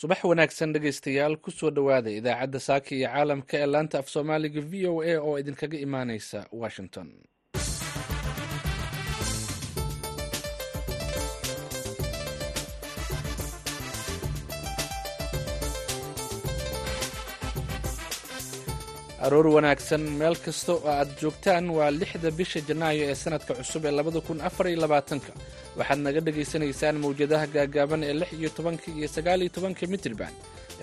subax wanaagsan dhegaystayaal ku soo dhowaada idaacadda saaka iyo caalamka ee laanta af soomaaliga v o a oo idinkaga imaaneysa washington aroor wanaagsan meel kasta oo aad joogtaan waa lixda bisha janaayo ee sanadka cusub ee labada kun afar iyo labaatanka waxaad naga dhagaysanaysaan mawjadaha gaagaaban ee lix iyo tobanka iyo sagaal iyo tobanka mitrban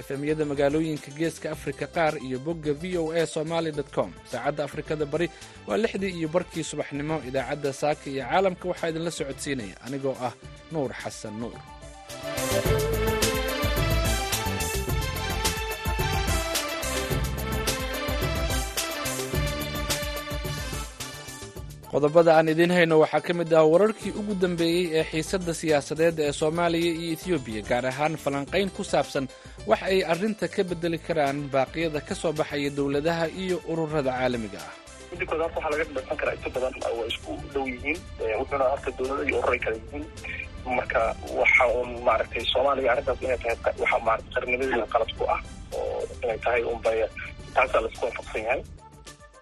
efemyada magaalooyinka geeska afrika qaar iyo bogga v o a somaali com. Saacadda afrikada bari waa lixdii iyo barkii subaxnimo idaacadda saaka iyo caalamka waxaa idinla socodsiinaya. Anigoo ah nuur xasan nuur qodobada aan idiin hayno waxaa ka mid ah wararkii ugu dambeeyey ee xiisadda siyaasadeed ee soomaaliya iyo etoobiya gaar ahaan falanqayn ku saabsan wax ay arrinta ka bedeli karaan baaqyada ka soo baxaya dowladaha iyo ururada caalamiga ah. Midikood horta waxaa laga dhadsan karaa inta badan waa isku dhow yihiin wuxuuna horta dowladda iyo ururay kala yihiin. Marka waxa uun maaragtay soomaaliya arrintaas inay tahay waxa maarata qarnimadeeda qalad ku ah oo inay tahay unbay taasaa la isku waafaqsan yahay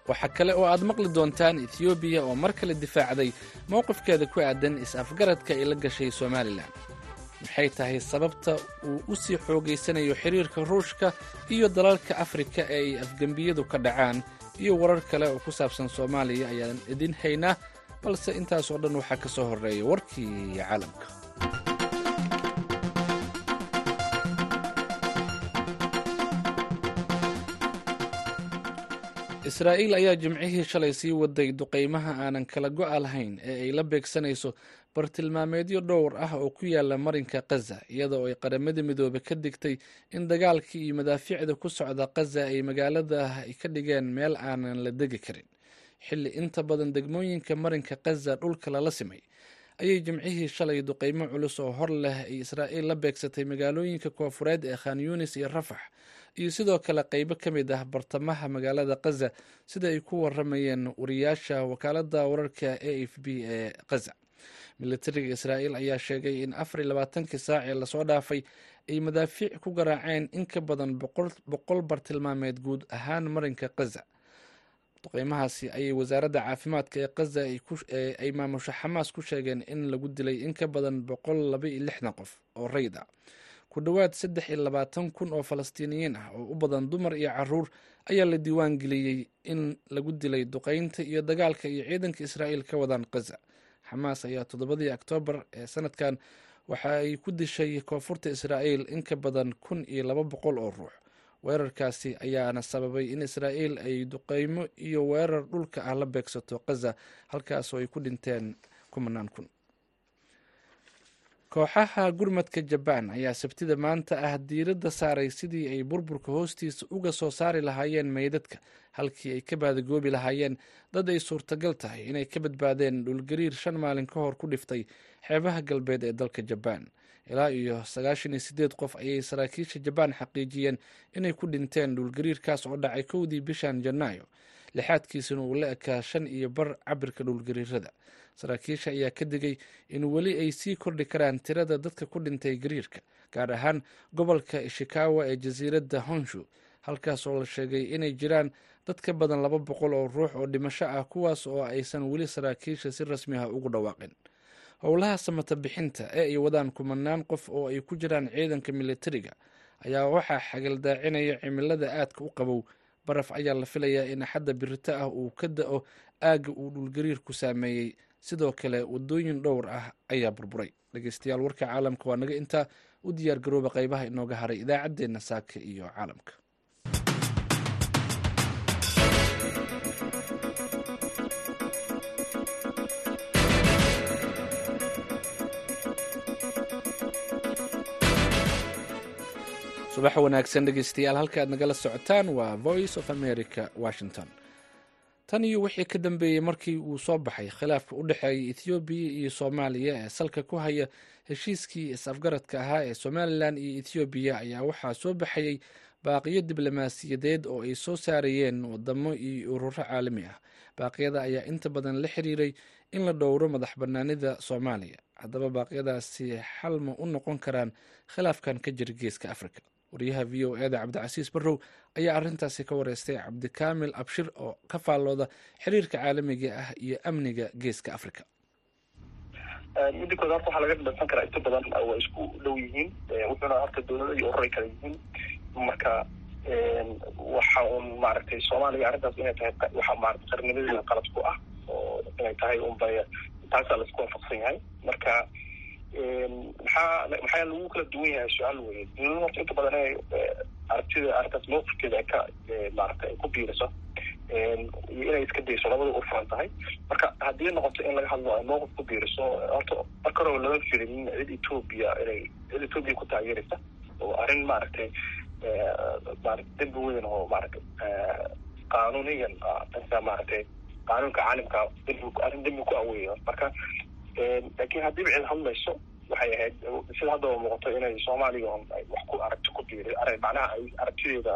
waxaa kale oo aad maqli doontaan etoobiya oo mar kale difaacday mowqifkeeda ku aadan is-afgaradka ay la gashay somalilan maxay tahay sababta uu u sii xoogaysanayo xiriirka ruushka iyo dalalka afrika ee ay afgembiyadu ka dhacaan? Iyo warar kale oo ku saabsan soomaaliya ayaan idin haynaa balse intaas oo dhan waxaa ka soo horreeya warkii caalamka israa'iil ayaa jimcihii shalay sii waday duqaymaha aanan kala go'a lahayn ee ay la beegsanayso bartilmaameedyo dhowr ah oo ku yaalla marinka khaza iyada oo ay qaramada midoobe ka digtay in dagaalkii iyo madaafiicda ku socda khaza ay magaalada ay ka dhigeen meel aanan la degi karin. Xilli inta badan degmooyinka marinka khaza dhulka lala simay ayay jimcihii shalay duqaymo culus oo hor leh ay israa'iil la beegsatay magaalooyinka koofureed ee khan yunis iyo rafax iyo sidoo kale qaybo ka mid ah bartamaha magaalada khaza sida ay ku waramayeen wariyaasha wakaalada wararka a f b ee khaza militariga israa'iil ayaa sheegay in afar iyo labaatankii saac ee la soo dhaafay ay madaafiic ku garaaceen in ka badan boqol bartilmaameed guud ahaan marinka khaza duqeymahaasi ayay wasaaradda caafimaadka ee khaza ay maamusho xamaas ku sheegeen in lagu dilay in ka badan boqol laba iyo lixdan qof oo rayd ah ku dhowaad saddex iyo labaatan kun oo falastiiniyiin ah oo u badan dumar iyo carruur ayaa la diiwaan geliyey in lagu dilay duqeynta iyo dagaalka iyo ciidanka israa'iil ka wadaan khaza xamaas ayaa toddobadii oktoobar ee sanadkan waxa ay ku dishay koonfurta israa'iil in ka badan kun iyo laba boqol oo ruux. Weerarkaasi ayaana sababay in israa'iil ay duqeymo iyo weerar dhulka ah la beegsato khaza halkaasoo ay ku dhinteen kumanaan kun kooxaha gurmadka jabaan ayaa sabtida maanta ah diiradda saaray sidii ay burburka hoostiisa uga soo saari lahaayeen meydadka halkii ay ka baadagoobi lahaayeen. Dad ay suurtagal tahay inay ka badbaadeen dhulgariir shan maalin ka hor ku dhiftay xeebaha galbeed ee dalka jabaan ilaa iyo sagaashan iyo sideed qof ayay saraakiisha jabaan xaqiijiyeen inay ku dhinteen dhulgariirkaas oo dhacay kowdii bishan janaayo lixaadkiisuna uu la ekaa shan iyo bar cabirka dhulgariirada. Saraakiisha ayaa ka digay in weli ay sii kordhi karaan tirada dadka ku dhintay gariirka gaar ahaan gobolka ishikawa ee jasiiradda honshu halkaas oo la sheegay inay jiraan dad ka badan laba boqol oo ruux oo dhimasho ah kuwaas oo aysan weli saraakiisha si rasmi ah ugu dhawaaqin. Howlaha samata bixinta ee ay wadaan kumanaan qof oo ay ku jiraan ciidanka militariga ayaa waxaa xagaldaacinaya cimilada aadka u qabow baraf ayaa la filayaa in axadda birito ah uu ka da'o aagga uu dhulgariirku saameeyey. Sidoo kale wadooyin dhowr ah ayaa burburay. Dhegeystayaal warka caalamka waa naga intaa u diyaar garooba qeybaha inooga haray idaacaddeenna saaka iyo caalamka subax wanaagsan dhegeystayaal halka aad nagala socotaan waa voice of america washington. Tan iyo wixii ka dambeeyey markii uu soo baxay khilaafka u dhexeeya ethoobiya iyo soomaaliya ee salka ku haya heshiiskii is-afgaradka ahaa ee somalilan iyo ethoobiya ayaa waxaa soo baxayey baaqiyo diblomaasiyadeed oo ay soo saarayeen wadamo iyo ururo caalami ah. Baaqyada ayaa inta badan la xiriiray in la dhowro madax banaanida soomaaliya. Haddaba baaqyadaasi xal ma u noqon karaan khilaafkan ka jira geeska africa wariyaha v o eda cabdicasiis barrow ayaa arrintaasi ka wareystay cabdikaamil abshir oo ka faallooda xiriirka caalamiga ah iyo amniga geeska africa midda kood horta waxaa laga dhadhansan karaa inta badan waa isku dhow yihiin wuxuuna horta dowladda iyo ururay kala yihiin. Marka waxa un maaragtay soomaaliya arrintaas inay tahay waxa maarata qarnimadeeda qalad ku ah oo inay tahay unba taasaa la isku waafaqsan yahay. Marka maxaa maxaa lagu kala duwan yahay su'aal weye dowladda horta inta badan inay aragtida arrintaas mawqifkeeda ay ka maarata ay ku biiriso. Iyo inay iska dayso labada u furan tahay. Marka haddii noqoto in laga hadlo ay mawqif ku biiriso horta marka hore lama firin cid etoobiya inay cid etoobiya ku taageeraysa. Oo arrin maaragtay maarata dembi weyn oo maarata qaanuniyan dhanka maaragtay qaanuunka caalamka dembi arrin dembi ku aweeya marka laakiin haddiiba cid hadlayso waxay ahayd sida haddaba muuqato inay soomaaliya on wax ku aragto ku biiri ar macnaha ay aragtideeda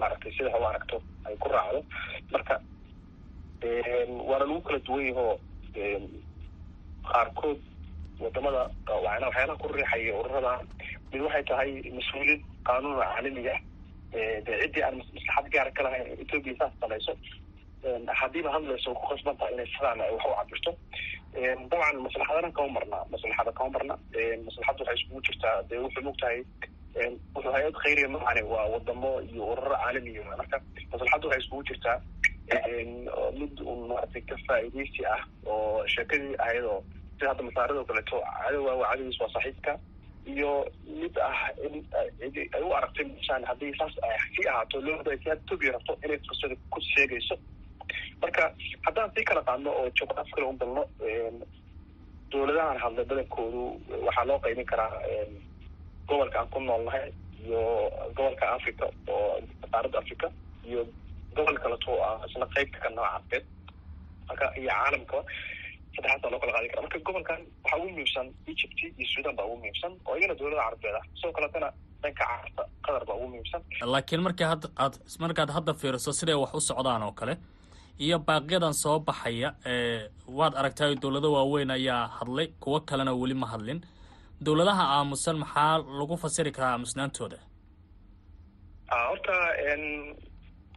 maaragtay sida ha u aragto ay ku raacdo. Marka waana lagu kala duwan yahoo qaarkood waddamada waxyaalaha ku riixaya ururada mid waxay tahay mas'uuliyad qaanuuna caalamiga de ciddii aan maslaxad gaara ka lahayn etoobiya saas samayso haddiiba hadlayso ku qasban tahay inay sidaan ay wax u cabirto dabcan maslaxadana kama marna maslaxada kama marna maslaxadda waxay iskugu jirtaa dee wuxuu mogtahay wuxuu hay'ad khayriya macani waa wadamo iyo ururo caalamiya marka maslaxadda waxay iskugu jirtaa mid un maaragtay ka faa'iidaysi ah oo sheekadii ahayd oo sida hadda masaarado kaleeto cadowa waa cadowgiis waa saaxiibka iyo mid ah in ay u aragtay meeshaan haddii saas sii ahaato looda si had etoobiya rabto inay fursada ku sheegayso marka haddaan sii kala qaadno oo juqraaf kale u galno dowladahan hadlay badankoodu waxaa loo qaybin karaa gobolka aan ku noolnahay iyo gobolka africa oo qaaradda africa iyo gobol kaleto oo ah isna qeybta ka nooca carbeed marka iyo caalamkaba saddexaasaa loo kala qaadi kara marka gobolkan waxaa ugu muhiimsan egypt iyo sudan baa ugu muhiimsan oo iyagana dowladda carabeed ah. Sidoo kaletana dhanka carabta qatar baa ugu muhiimsan. Laakiin markii hadda aad markaad hadda fiiriso siday wax u socdaan oo kale iyo baaqyadan soo baxaya waad aragtay dowlado waaweyn ayaa hadlay kuwo kalena weli ma hadlin. Dowladaha aamusan maxaa lagu fasiri karaa aamusnaantooda? Horta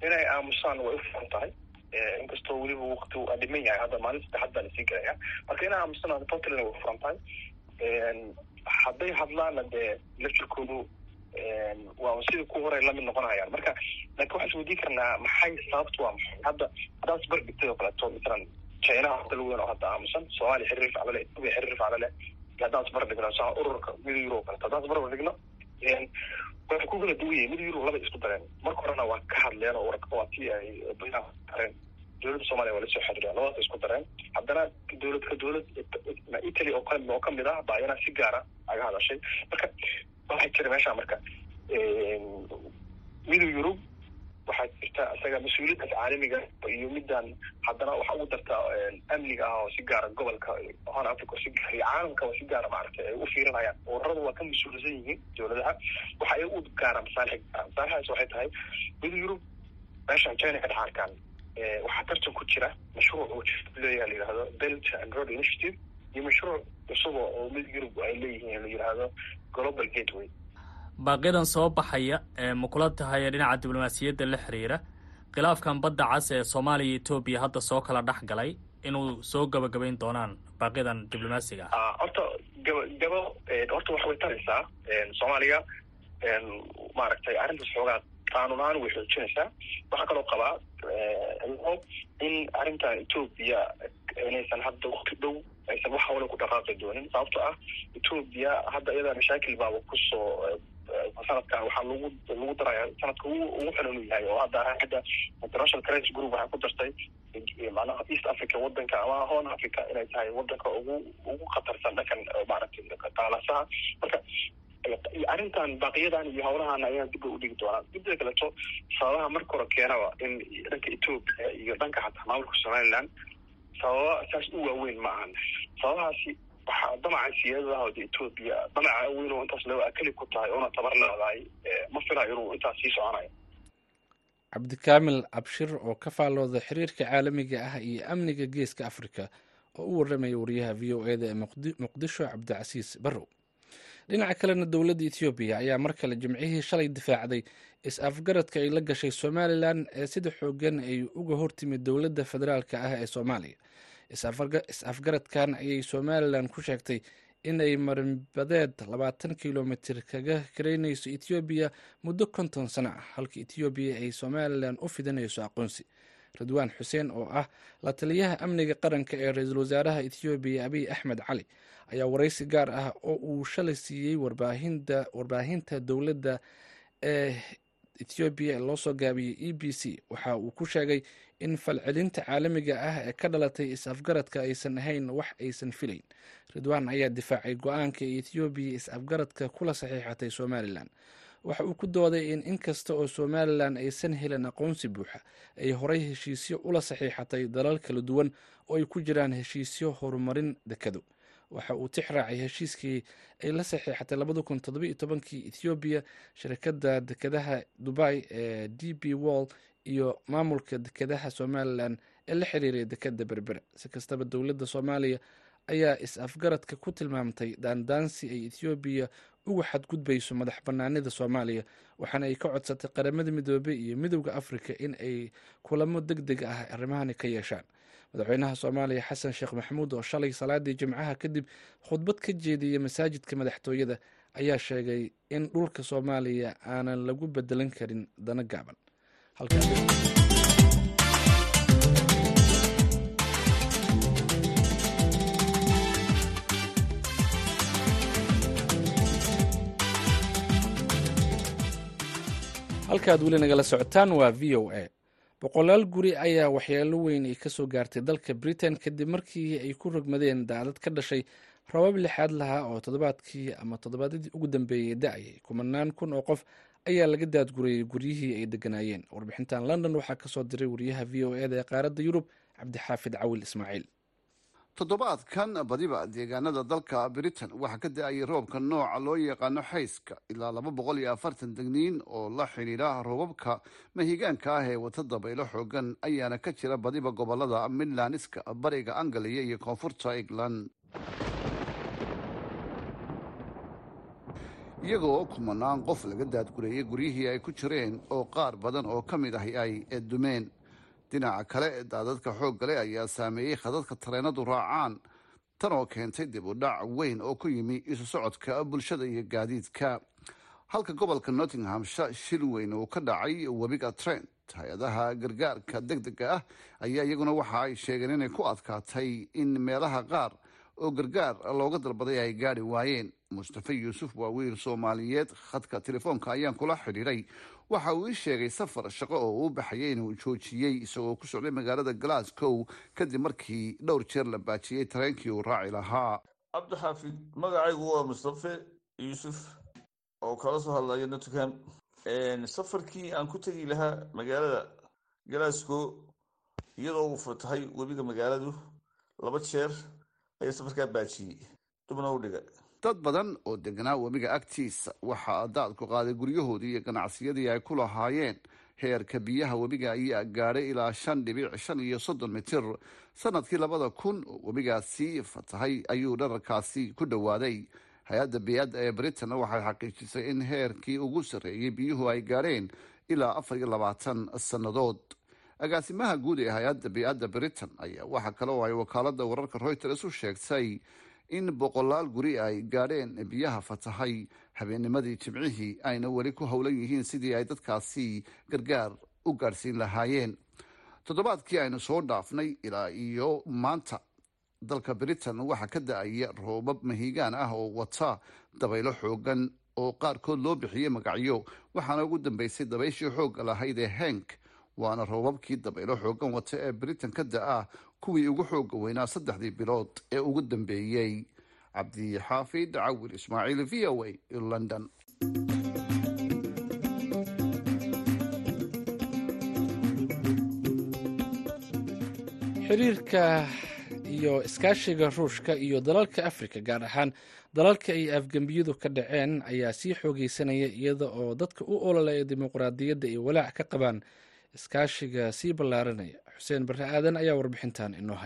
inay aamusaan way u furan tahay. Inkastoo weliba wakti aa dhiman yahay hadda maalin saddexaad baa la sii gelaya marka inay aamusaan puntland way furan tahay. Hadday hadlaana dee laftirkoodu waa sidii ku horay la mid noqonayaan marka laakiin waxaan isweydiin karnaa maxay sababtu waa maxay? Hadda haddaad isbar dhigtay oo kaleeto masalan chinaha dal weyn oo hadda aamusan soomaaliya xiriir faclo leh etoobiya xiriir faclo leh haddaan isbar dhigno sa ururka mida euro o kaleto haddaan isbar dhigno waxay ku kala duwan mida euro laba isku dareen. Marka horena waa ka hadleen oo waa tii ay dareen dowladda soomaliya waa la soo xiriireen labadaas isku dareen. Haddana dowlad ka dowlad italy oo oo ka mid ah baa iyana si gaara aga hadashay. Marka waxaa jira meesha marka midow yurub waxaa jirta isaga mas'uuliyaddaas caalamiga iyo midaan haddana waxaa ugu darta amniga ah oo si gaara gobolka hon africa si gaara iyo caalamkaba si gaara maaragtay ay u fiirinayaan. Ururada waa ka mas'uulsan yihiin dowladaha. Waxa ay u gaaraan masaalix gaara masaalixdaas waxay tahay midow yurub meeshan china ka dhex arkaan waxaa tartan ku jira mashruuc uu leeyaha la yihahdo belt and road initiative iyo mashruuc cusuba oo mid yurub ay leeyihiin la yihahdo global gateway. Baaqyadan soo baxaya ma kula tahay dhinaca diblomaasiyadda la xiriira khilaafkan badda cas ee soomaaliya iyo etoobiya hadda soo kala dhex galay inuu soo gabagabayn doonaan baaqyadan diblomaasiga. Ah horta gaba gabo horta wax way taraysaa soomaaliya maaragtay arrintaas xoogaa qaanuun ahaan way xoojinaysaa. Waxaa kaloo qabaa in arrintan etoobiya inaysan hadda wakti dhow aysan wax hawla ku dhaqaaqi doonin. Sababto ah etoobiya hadda iyadaa mashaakil baaba ku soo sanadkan waxaa lagu lagu daraya sanadka ugu inuu yahay oo hadda hadda international crisis group waxay ku dartay macnaha east africa wadanka ama horn africa inay tahay wadanka ugu ugu khatarsan dhankan maaragtay qaalasaha marka arrintan baaqiyadan iyo hawlahan ayaan dib bay udhigi doonaan midda kaleto sababaha marka hore keenaba in dhanka etoobiya iyo dhanka xataa maamulka somaliland sababa saas u waaweyn ma ahan sababahaasi waxaa damaca siyaadadaha de etoobiya damaca weyn oo intaas loo akali ku tahay oona tabar leedahay ma filayo inuu intaas sii soconayo cabdikaamil abshir oo ka faallooda xiriirka caalamiga ah iyo amniga geeska afrika oo u waramaya wariyaha v o eda ee muqdisho cabdicasiis barrow dhinaca kalena dowladda etoobiya ayaa mar kale jimcihii shalay difaacday. Is-afgaradka ay la gashay somalilan ee sida xoogan ay uga hortimid dowladda federaalka ah ee soomaaliya. Is-afgaradkan ayay somalilan ku sheegtay in ay marinbadeed labaatan kilomitir kaga karaynayso etoobiya muddo konton sano ah halka etoobiya ay somalilan u fidinayso aqoonsi ridwaan xuseen oo ah la taliyaha amniga qaranka ee ra'iisul wasaaraha etoobiya abiy axmed cali ayaa waraysi gaar ah oo uu shalay siiyey warbaahinta dowladda ee etoobiya loo soo gaabiyey e b c. Waxa uu ku sheegay in falcelinta caalamiga ah ee ka dhalatay is-afgaradka aysan ahayn wax aysan filayn. Ridwaan ayaa difaacay go'aanka ee etoobiya is-afgaradka kula saxiixatay somalilan waxa uu ku dooday in inkasta oo somalilan aysan helin aqoonsi buuxa ay horay heshiisyo ula saxiixatay dalal kala duwan oo ay ku jiraan heshiisyo horumarin dekado waxa uu tix raacay heshiiskii ay la saxiixatay tobankii ethoobiya shirkadda dekadaha dubai ee d b wall iyo maamulka dekadaha somalilan ee la xiriiray dekada berbera si kastaba dowladda soomaaliya ayaa is-afgaradka ku tilmaamtay daandaansi ay ethoobiya uga xadgudbayso madax banaanida soomaaliya waxaana ay ka codsatay qaramada midoobey iyo midowda afrika in ay kulamo deg deg ah arrimahani ka yeeshaan. Madaxweynaha soomaaliya xasan sheekh maxamuud oo shalay salaadii jimcaha kadib khudbad ka jeediyey masaajidka madaxtooyada ayaa sheegay in dhulka soomaaliya aanan lagu bedelan karin dana gaaban halkaad weli nagala socotaan waa v o a. Boqolaal guri ayaa waxyaalo weyn ay ka soo gaartay dalka britain kadib markii ay ku rogmadeen daadad ka dhashay rabab lixaad lahaa oo toddobaadkii ama toddobaadyadii ugu dambeeyey da'ayay kumanaan kun oo qof ayaa laga daadgurayay guryihii ay deganaayeen. Warbixintan london waxaa ka soo diray wariyaha v o eda ee qaaradda yurub cabdixaafid cawil ismaaciil toddobaadkan badiba deegaanada dalka britain. Waxaa ka da'ayay roobka nooca loo yaqaano xayska ilaa laba boqol iyo afartan degniin oo la xidhiidha roobabka mahigaanka ah ee wata dabaylo xoogan ayaana ka jira badiba gobollada midlandska bariga angaliya iyo koonfurta england. Iyagoo kumanaan qof laga daadgureeyay guryihii ay ku jireen oo qaar badan oo ka mid ahi ay dumeen dhinaca kale daadadka xoogga leh ayaa saameeyey khadadka tareenadu raacaan. Tan oo keentay dib u dhac weyn oo ku yimi isu socodka bulshada iyo gaadiidka. Halka gobolka nottinghamshire shil weyn uu ka dhacay webiga trent hay'adaha gargaarka deg dega ah ayaa iyaguna waxa ay sheegeen inay ku adkaatay in meelaha qaar oo gargaar looga dalbaday ay gaari waayeen. Mustafa yuusuf waa wiil soomaaliyeed khadka telefoonka ayaan kula xidhiiray waxa uu ii sheegay safar shaqo oo uu baxayay inuu joojiyey isagoo ku socday magaalada glasgow kadib markii dhowr jeer la baajiyey tareenkii uu raaci lahaa. Cabdixaafid magacaygu waa mustafe yuusuf oo kala soo hadlaya nottingham. Safarkii aan ku tegi lahaa magaalada glasgow iyadoo uu fatahay webiga magaaladu laba jeer ayaa safarkaa baajiyey dubna u dhiga dad badan oo deganaa webiga agtiisa waxaa daadku qaaday guryahoodii iyo ganacsiyadii ay ku lahaayeen heerka biyaha webiga ayaa gaadhay ilaa shan dhibic shan iyo soddon mitir. Sanadkii labada kun oo webigaasi fatahay ayuu dhararkaasi ku dhowaaday hay'adda biyadda ee britain waxay xaqiijisay in heerkii ugu sarreeyey biyuhu ay gaadheen ilaa afar iyo labaatan sannadood agaasimaha guud ee hay'adda biyadda britain. Ayaa waxaa kale oo ay wakaalada wararka reuters u sheegtay in boqolaal guri ay gaadheen biyaha fatahay. Habeennimadii jimcihii ayna weli ku howlan yihiin sidii ay dadkaasi gargaar u gaadhsiin lahaayeen. Toddobaadkii aynu soo dhaafnay ilaa iyo maanta dalka britain waxaa ka da'aya roobab mahiigaan ah oo wata dabaylo xoogan oo qaarkood loo bixiyey magacyo. Waxaana ugu dambeysay dabayshii xoogga lahayd ee henk waana roobabkii dabaylo xoogan wata ee britain ka da'a kuwii ugu xooga weynaa saddexdii bilood ee ugu dambeeyey cabdixaafid cawil ismaaciil v o a london. Xiriirka iyo iskaashiga ruushka iyo dalalka afrika gaar ahaan dalalka ay afgembiyadu ka dhaceen ayaa sii xoogeysanaya iyada oo dadka u ololeeya dimuqraadiyadda ay walaac ka qabaan iskaashiga sii ballaaranaya. Xuseen barre aadan ayaa warbixintan inoo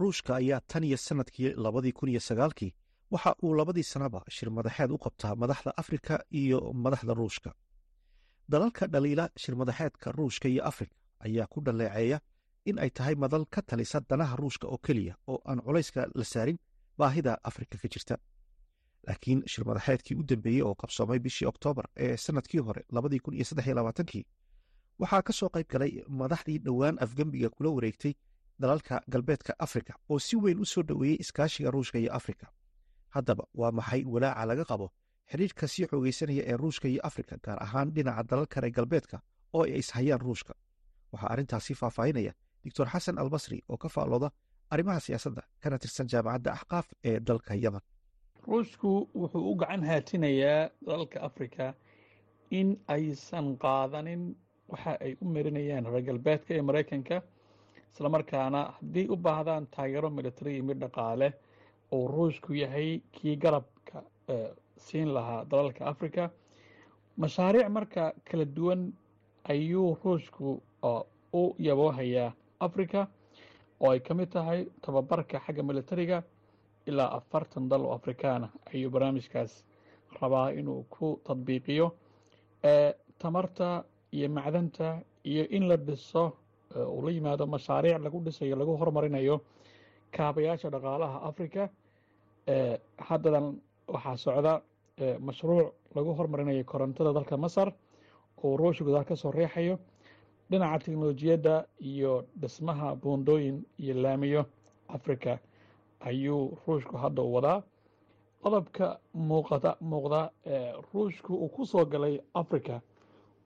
ruushka ayaa tan iyo sannadkii labadii kun iyo sagaalkii waxa uu labadii sanaba shir madaxeed u qabtaa madaxda afrika iyo madaxda ruushka. Dalalka dhaliila shirmadaxeedka ruushka iyo afrika ayaa ku dhaleeceeya in ay tahay madal ka talisa danaha ruushka oo keliya oo aan culayska la saarin baahida afrika ka jirta. Laakiin shirmadaxeedkii u dambeeyey oo qabsoomay bishii oktoobar ee sannadkii hore labadii kun iyo saddex iyo labaatankii waxaa ka soo qayb galay madaxdii dhowaan afgembiga kula wareegtay dalalka galbeedka afrika oo si weyn u soo dhoweeyey iskaashiga ruushka iyo afrika. Haddaba waa maxay walaaca laga qabo xidhiirka sii xoogeysanaya ee ruushka iyo afrika gaar ahaan dhinaca dalalka reer galbeedka oo ay ishayaan ruushka? Waxaa arrintaasi faahfaahinaya doctor xasan albasri oo ka faallooda arrimaha siyaasadda kana tirsan jaamacadda axqaaf ee dalka yaman. Ruushku wuxuu u gacan haatinayaa dalalka afrika in aysan qaadanin waxa ay u marinayaan reer galbeedka ee maraykanka islamarkaana haddii u baahdaan taageero military iyo mid dhaqaale uu ruushku yahay kii garabka siin lahaa dalalka afrika mashaariic marka kala duwan ayuu ruushku u yaboohayaa afrika oo ay ka mid tahay tababarka xagga militariga ilaa afartan dal oo afrikaana ayuu barnaamijkaas rabaa inuu ku tadbiiqiyo. Tamarta iyo macdanta iyo in la dhiso uu la yimaado mashaariic lagu dhisayo lagu horumarinayo kaabayaasha dhaqaalaha afrika. Haddadan waxaa socda mashruuc lagu horumarinayo korontada dalka masar oo ruushka gudaal ka soo reexayo dhinaca teknolojiyadda iyo dhismaha buundooyin iyo laamiyo afrika ayuu ruushku hadda u wadaa. Qodobka muuqata muuqda ruushku uu ku soo galay afrika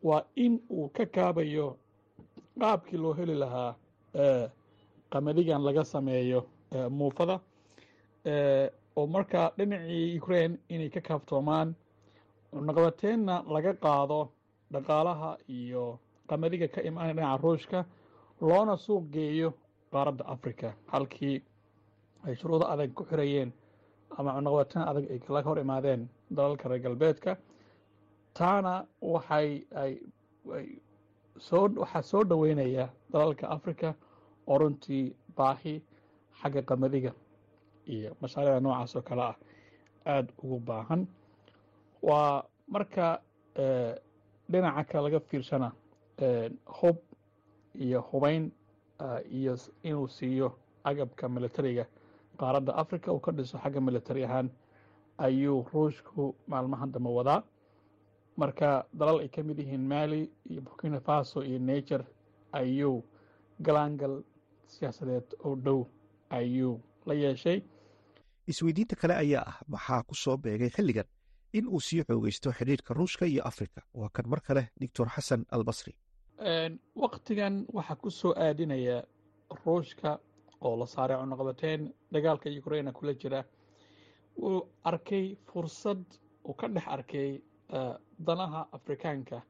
waa in uu ka kaabayo qaabkii loo heli lahaa qamadigan laga sameeyo muufada oo markaa dhinacii ukraine inay ka kaaftoomaan naqbateenna laga qaado dhaqaalaha iyo qamadiga ka imaanaya dhinaca ruushka loona suuq geeyo qaaradda africa halkii ay shuruudo adag ku xirayeen ama cunaqabataan adag ay laga hor imaadeen dalalka reer galbeedka taana waxay waxaa soo dhoweynaya dalalka africa oo runtii baahi xagga qamadiga iyo mashaariicda noocaas oo kale ah. Aada ugu baahan. Waa marka dhinaca kale laga fiirsana hub iyo hubeyn iyo inuu siiyo agabka militariga qaaradda africa uu ka dhiso xagga militari ahaan ayuu ruushku maalmahan dambe wadaa marka dalal ay ka mid yihiin mali iyo burkina faso iyo nature ayuu galaangal siyaasadeed oo dhow ayuu la yeeshay. Isweydiinta kale ayaa ah maxaa ku soo beegay xilligan in uu sii xoogeysto xidhiirka ruushka iyo afrika? Waa kan mar kale doctor xasan albasri. Waktigan waxaa ku soo aadinaya ruushka oo la saaray cunaqabateen dagaalka ukraina kula jira. Wuu arkay fursad uu ka dhex arkay danaha afrikaanka.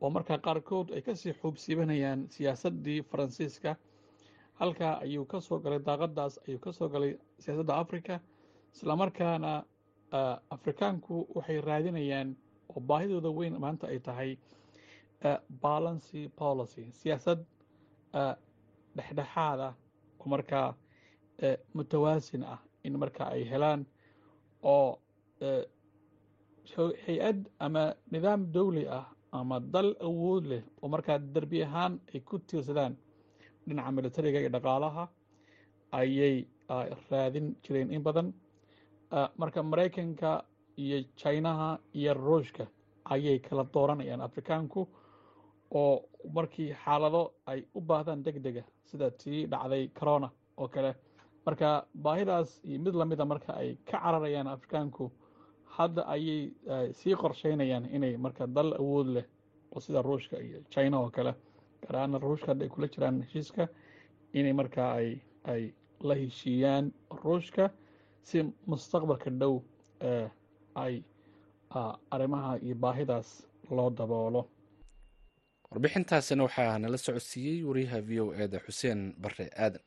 Oo markaa qaarkood ay ka sii xuubsiibanayaan siyaasaddii faransiiska halkaa ayuu ka soo galay daaqadaas ayuu ka soo galay siyaasadda africa islamarkaana afrikaanku waxay raadinayaan oo baahidooda weyn maanta ay tahay balancy policy siyaasad dhexdhexaada oo markaa mutawaasin ah in markaa ay helaan oo hay'ad ama nidaam dowli ah ama dal awood leh oo markaa derbi ahaan ay ku tiirsadaan dhinaca militariga iyo dhaqaalaha ayay raadin jireen in badan. Marka maraykanka iyo jinaha iyo ruushka ayay kala dooranayaan afrikaanku oo markii xaalado ay u baahdaan deg dega sida tii dhacday corona oo kale. Marka baahidaas iyo mid lamida marka ay ka cararayaan afrikaanku hadda ayay sii qorsheynayaan inay marka dal awood leh oo sida ruushka iyo china oo kale gaar ruushka hadda ay kula jiraan heshiiska inay markaa ay ay la heshiiyaan ruushka si mustaqbalka dhow ay arrimaha iyo baahidaas loo daboolo. Warbixintaasina waxaa nala socodsiiyey wariyaha v o e da xuseen bare aadan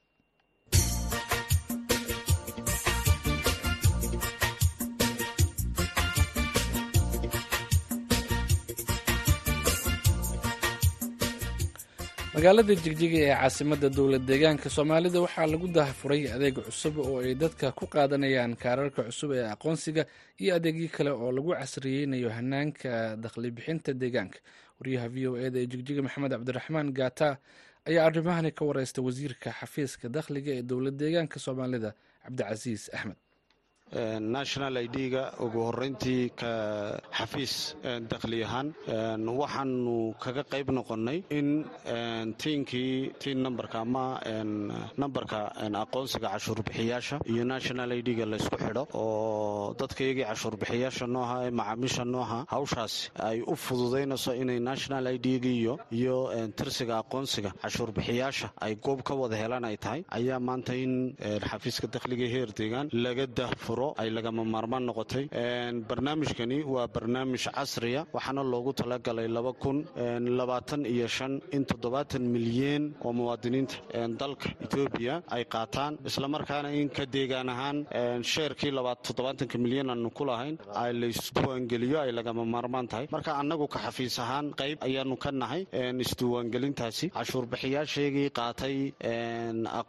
magaalada jigjiga ee caasimadda dowlad deegaanka soomaalida waxaa lagu daahfuray adeeg cusub oo ay dadka ku qaadanayaan kaararka cusub ee aqoonsiga iyo adeegyo kale oo lagu casriyeynayo hanaanka dakhli bixinta deegaanka. Wariyaha v o e da ee jigjiga maxamed cabdiraxmaan gaata ayaa arrimahani ka wareysta wasiirka xafiiska dakhliga ee dowlad deegaanka soomaalida cabdicasiis axmed national idga ugu horeyntii ka xafiis dakhli ahaan waxaanu kaga qayb noqonnay in tiinkii tiin nambarka ama nambarka aqoonsiga cashuurbixiyaasha iyo national idga laysku xidho oo dadkaiyagii cashuurbixiyaasha nooha ee macaamiisha nooha hawshaas ay u fududaynayso inay national idga iyo tirsiga aqoonsiga cashuurbixiyaasha ay goob ka wada helaan ay tahay. Ayaa maanta in xafiiska dakhliga heer deegaan laga dahfuro ay lagama maarmaan noqotay. Barnaamijkani waa barnaamij casriya waxaana loogu talagalay iyo in milyan oo muwaadiniinta dalka etoobiya ay qaataan. Islamarkaana in ka deegaan ahaan sheerkii milyan aanu ku lahayn ay laysdiiwaangeliyo ay lagama maarmaan tahay. Marka annagu ka xafiis ahaan qayb ayaanu ka nahay isdiiwaangelintaasi. Cashuurbixiyaasheegii qaatay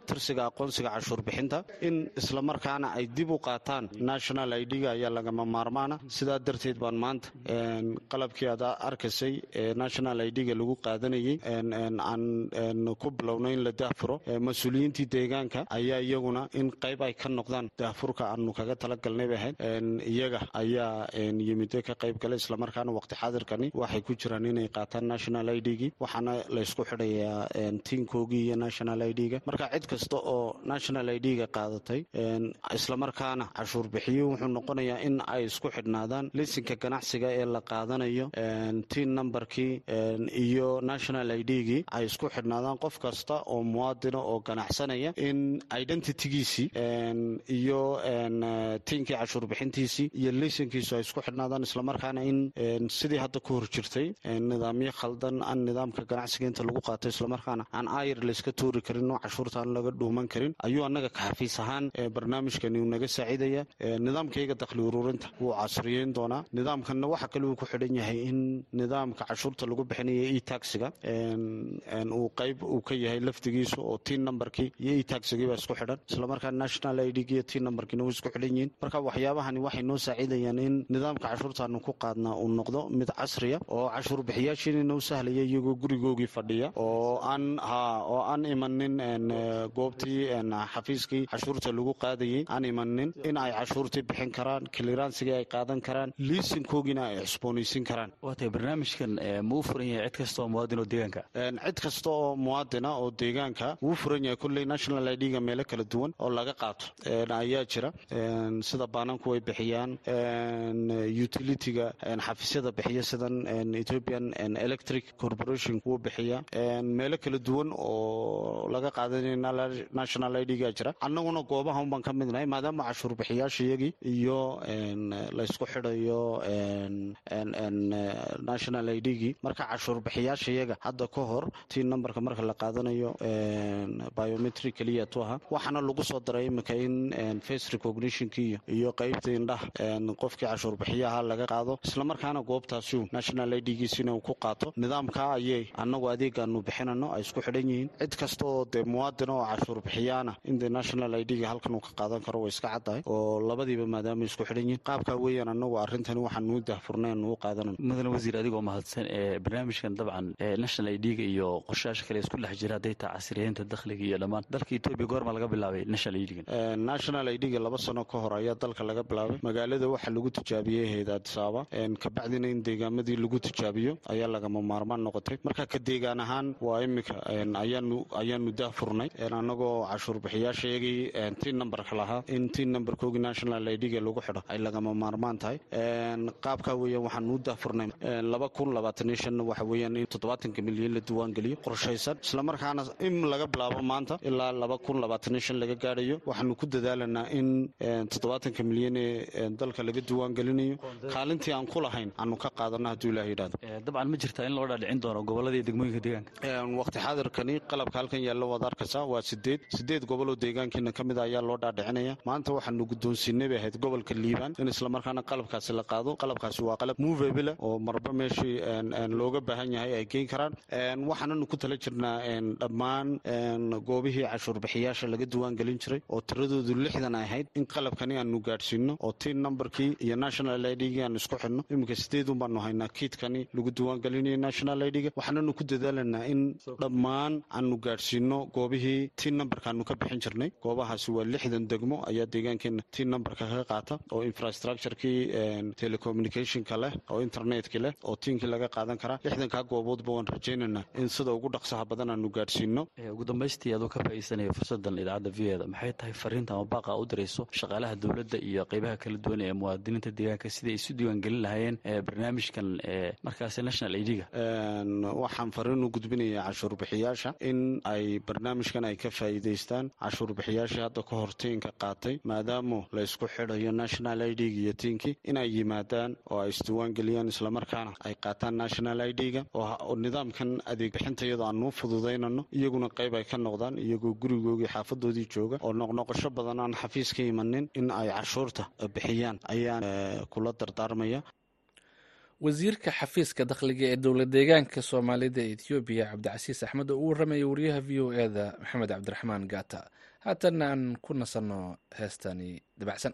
tirsiga aqoonsiga cashuurbixinta in islamarkaana ay dib u qaataan national idga ayaa lagama maarmaana. Sidaa darteed baan maanta qalabkii aad arkaysay ee national idga lagu qaadanayay aan ku bilowna in la daahfuro mas'uuliyiintii deegaanka ayaa iyaguna in qayb ay ka noqdaan daahfurka aanu kaga talagalnay bay ahayd iyaga ayaa yimide ka qayb galay islamarkaana waqti xaadirkani waxay ku jiraan inay qaataan national idgii waxaana laysku xidhayaa tiinkoogii iyo national idga marka cid kasta oo national idga qaadatay islamarkaana cashuurbixiyo wuxuu noqonayaa in ay isku xidhnaadaan lisinka ganacsiga ee la qaadanayo tiin nambarkii iyo national idgii ay isku xidhnaadaan qof kasta oo muwaadina oo ganacsanaya in identitygiisii iyo tiinkii cashuurbixintiisii iyo lisinkiisu ay isku xidhnaadaan islamarkaana in sidii hadda ku hor jirtay nidaamyo khaldan aan nidaamka ganacsiga inta lagu qaato islamarkaana aan ayr layska tuuri karin oo cashuurta aan laga dhuuman karin ayuu annaga ka xafiis ahaan barnaamijkani uu naga saaciidaya nidaamkayga dakhli ururinta wuu casriyeyn doonaa. Nidaamkanna waxa kale uu ku xidhan yahay in nidaamka cashuurta lagu bixinaya e taxiga uu qayb uu ka yahay laftigiisu oo tiin nambarkii iyo e taxigiiba isku xidhan. Islamarkaa national idg iyo tiin nambarkiina way isku xidhan yihiin. Marka waxyaabahani waxay noo saaciidayaan in nidaamka cashuurtaanu ku qaadnaa uu noqdo mid casriya oo cashuur bixiyaashiinina u sahlaya iyagoo gurigoogii fadhiya oo aan ha oo aan imanin goobtii xafiiskii cashuurta lagu qaadayay. Aan imanin in ay cashuurtii bixin karaan kiliransigii ay qaadan karaan liisinkoogina ay cusboonaysin karaan. Waatay barnaamijkan ma u furan yahay cid kasta oo muwaadin oo deegaanka? Cid kasta oo muwaadina oo deegaanka wuu furan yahay kulley national idga meelo kala duwan oo laga qaato. Ayaa jira. Sida baananku way bixiyaan. Utilitiga xafiisyada bixiya sidan ethiopian electric corporation wuu bixiya. Meelo kala duwan oo laga qaadanaya national idga jira. Annaguna goobaha unbaan ka midnahay maadaama cashuur bixiyaasha iyagii iyo laysku xidhayo national idgii marka cashuur bixiyaasha iyaga hadda ka hor tii nambarka marka la qaadanayo biometric keliya tu aha waxaana lagu soo daray iminka in face recognitionki iyo qeybta indhaha qofkii cashuur bixiyaha laga qaado. Islamarkaana goobtaasiu national idgiisina uu ku qaato. Nidaamka ayay annagu adeegaanu bixinano ay isku xidhan yihiin. Cid kasta oo dee muwaadina oo cashuur bixiyaana in dee national idga halkan uu ka qaadan karo way iska caddahay oo labadiiba maadaama isku xidhan yihiin qaabkaa weeyaan annagu arrintani waxaanuu dahfurnay anuu qaadanano mudane wasiir adigoo mahadsan ee barnaamijkan dabcan national idga iyo qorshayaasha kale isku dhex jira hadday casriyeynta dakhliga iyo dhammaan. Dalka etoobiya goorma laga bilaabay national idgan national idga laba sano ka hor ayaa dalka laga bilaabay. Magaalada waxaa lagu tijaabiyey ahayd adisaaba kabacdina in deegaamadii lagu tijaabiyo ayaa lagama maarmaan noqotay. Marka ka deegaan ahaan waa iminka ayaanu ayaanu daahfurnay. Annagoo cashuur tiin nambarka lahaa. In tiin nambarkoogii showgii national idga lagu xidho. Ay lagama maarmaan tahay. Qaabkaa weeyaan waxaan u daafurnay laba kun labaataniyo shan waxa weeyaan in toddobaatanka milyan la diiwaangeliyo qorshaysan. Islamarkaana in laga bilaabo maanta ilaa laba kun labaataniyo shan laga gaadhayo waxaanu ku dadaalanaa in toddobaatanka milyan ee dalka laga diiwaangelinayo kaalintii aan ku lahayn aanu ka qaadano hadduu ilaah yidhahdo dabcan ma jirtaa in loo dhaadhicin doono gobollada iyo degmooyinka deegaanka? Waqti xaadirkani qalabka halkan yaalla waad arkaysaa waa sideed sideed goboloo deegaankiina ka mid a ayaa loo dhaadhicinaya. Maanta waxaanu guddoonsiinay bay ahayd gobolka liibaan in islamarkaana qalabkaasi la qaado qalabkaasi waa qalab movabile oo marba meeshii looga baahan yahay ay geyn karaan. Waxaananu ku tala jirnaa dhammaan goobihii cashuurbixiyaasha laga diiwaangelin jiray oo tiradoodu lixdan ay ahayd. In qalabkani aanu gaadhsiino oo tin numberkii iyo national idgii aanu isku xidhno iminka sideedun baanu haynaa kiidkani lagu diiwaangelinayo national idga waxaananu ku dadaalanaa in dhammaan aanu gaadhsiino goobihii tin numberkaanu ka bixin jirnay. Goobahaasi waa lixdan degmo ayaa deegaankeena tin numberka ka qaata oo infrastructurekii telecommunicationka leh oo internetka leh oo tiinkii laga qaadan karaa. Lixdankaa gooboodba waan rajaynaynaa. In sida ugu dhaqsaha badan aanu gaadhsiino ugu dambaystii adoo ka faa'iidsanayo fursadan idaacadda v eda maxay tahay fariinta ama baaqa u dirayso shaqaalaha dowladda iyo qeybaha kala duwan ee muwaadiniinta deegaanka siday isu diiwaangelin lahaayeen barnaamijkan markaasi national idga waxaan fariin u gudbinayaa cashuurbixiyaasha in ay barnaamijkan ay ka faa'iidaystaan. Cashuurbixiyaashii hadda ka hor tiinka qaatay maadaama la isku xidhayo national idga iyo tiinkii in ay yimaadaan oo ay isdiiwaangeliyaan islamarkaana ay qaataan national idga oo nidaamkan adeeg bixinta iyadoo aanuu fududaynano iyaguna qayb ay ka noqdaan iyagoo gurigoogii xaafadoodii jooga oo noqnoqosho badan aan xafiis ka imanin in ay cashuurta bixiyaan. Ayaan kula dardaarmaya wasiirka xafiiska dakhliga ee dowlad deegaanka soomaalida ee ethoobiya cabdicasiis axmed oo u warramaya wariyaha v o eda maxamed cabdiraxmaan gaata haatanna aan ku nasanno heestani dabacsan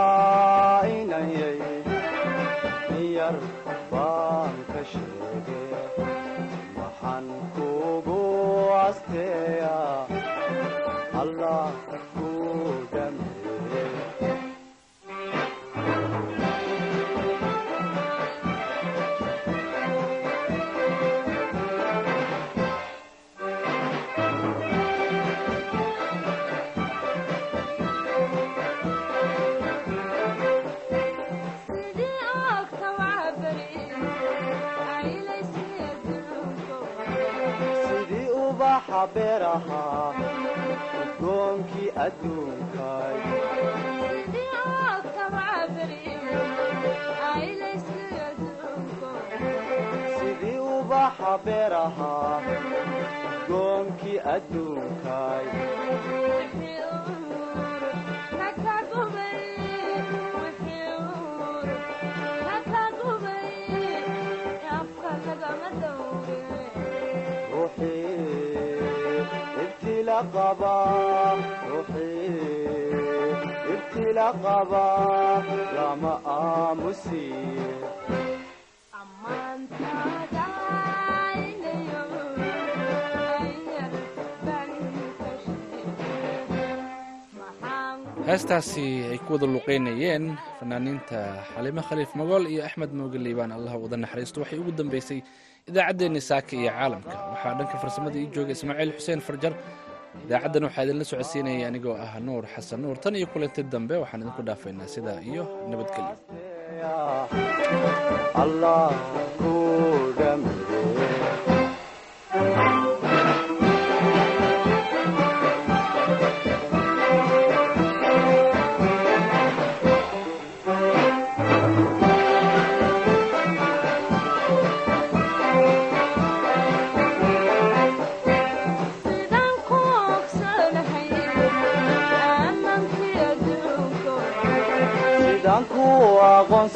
tabeer ahaa udoonkii adduunkay sidii ubaxa beer ahaa udoonkii adduunkay heestaasi ay ku wada luqeynayeen fanaaniinta xalimo khaliif magool iyo axmed mooge liibaan. Allah wada naxariisto waxay ugu dambeysay idaacaddeenni saaka iyo caalamka. Waxaa dhanka farsamada ii jooga ismaaciil xuseen farjar idaacaddan waxaa idinla socodsiinaya anigoo ah nuur xasan. Nuur tan iyo kulanti dambe waxaan idinku dhaafaynaa sidaa iyo nabadgelyo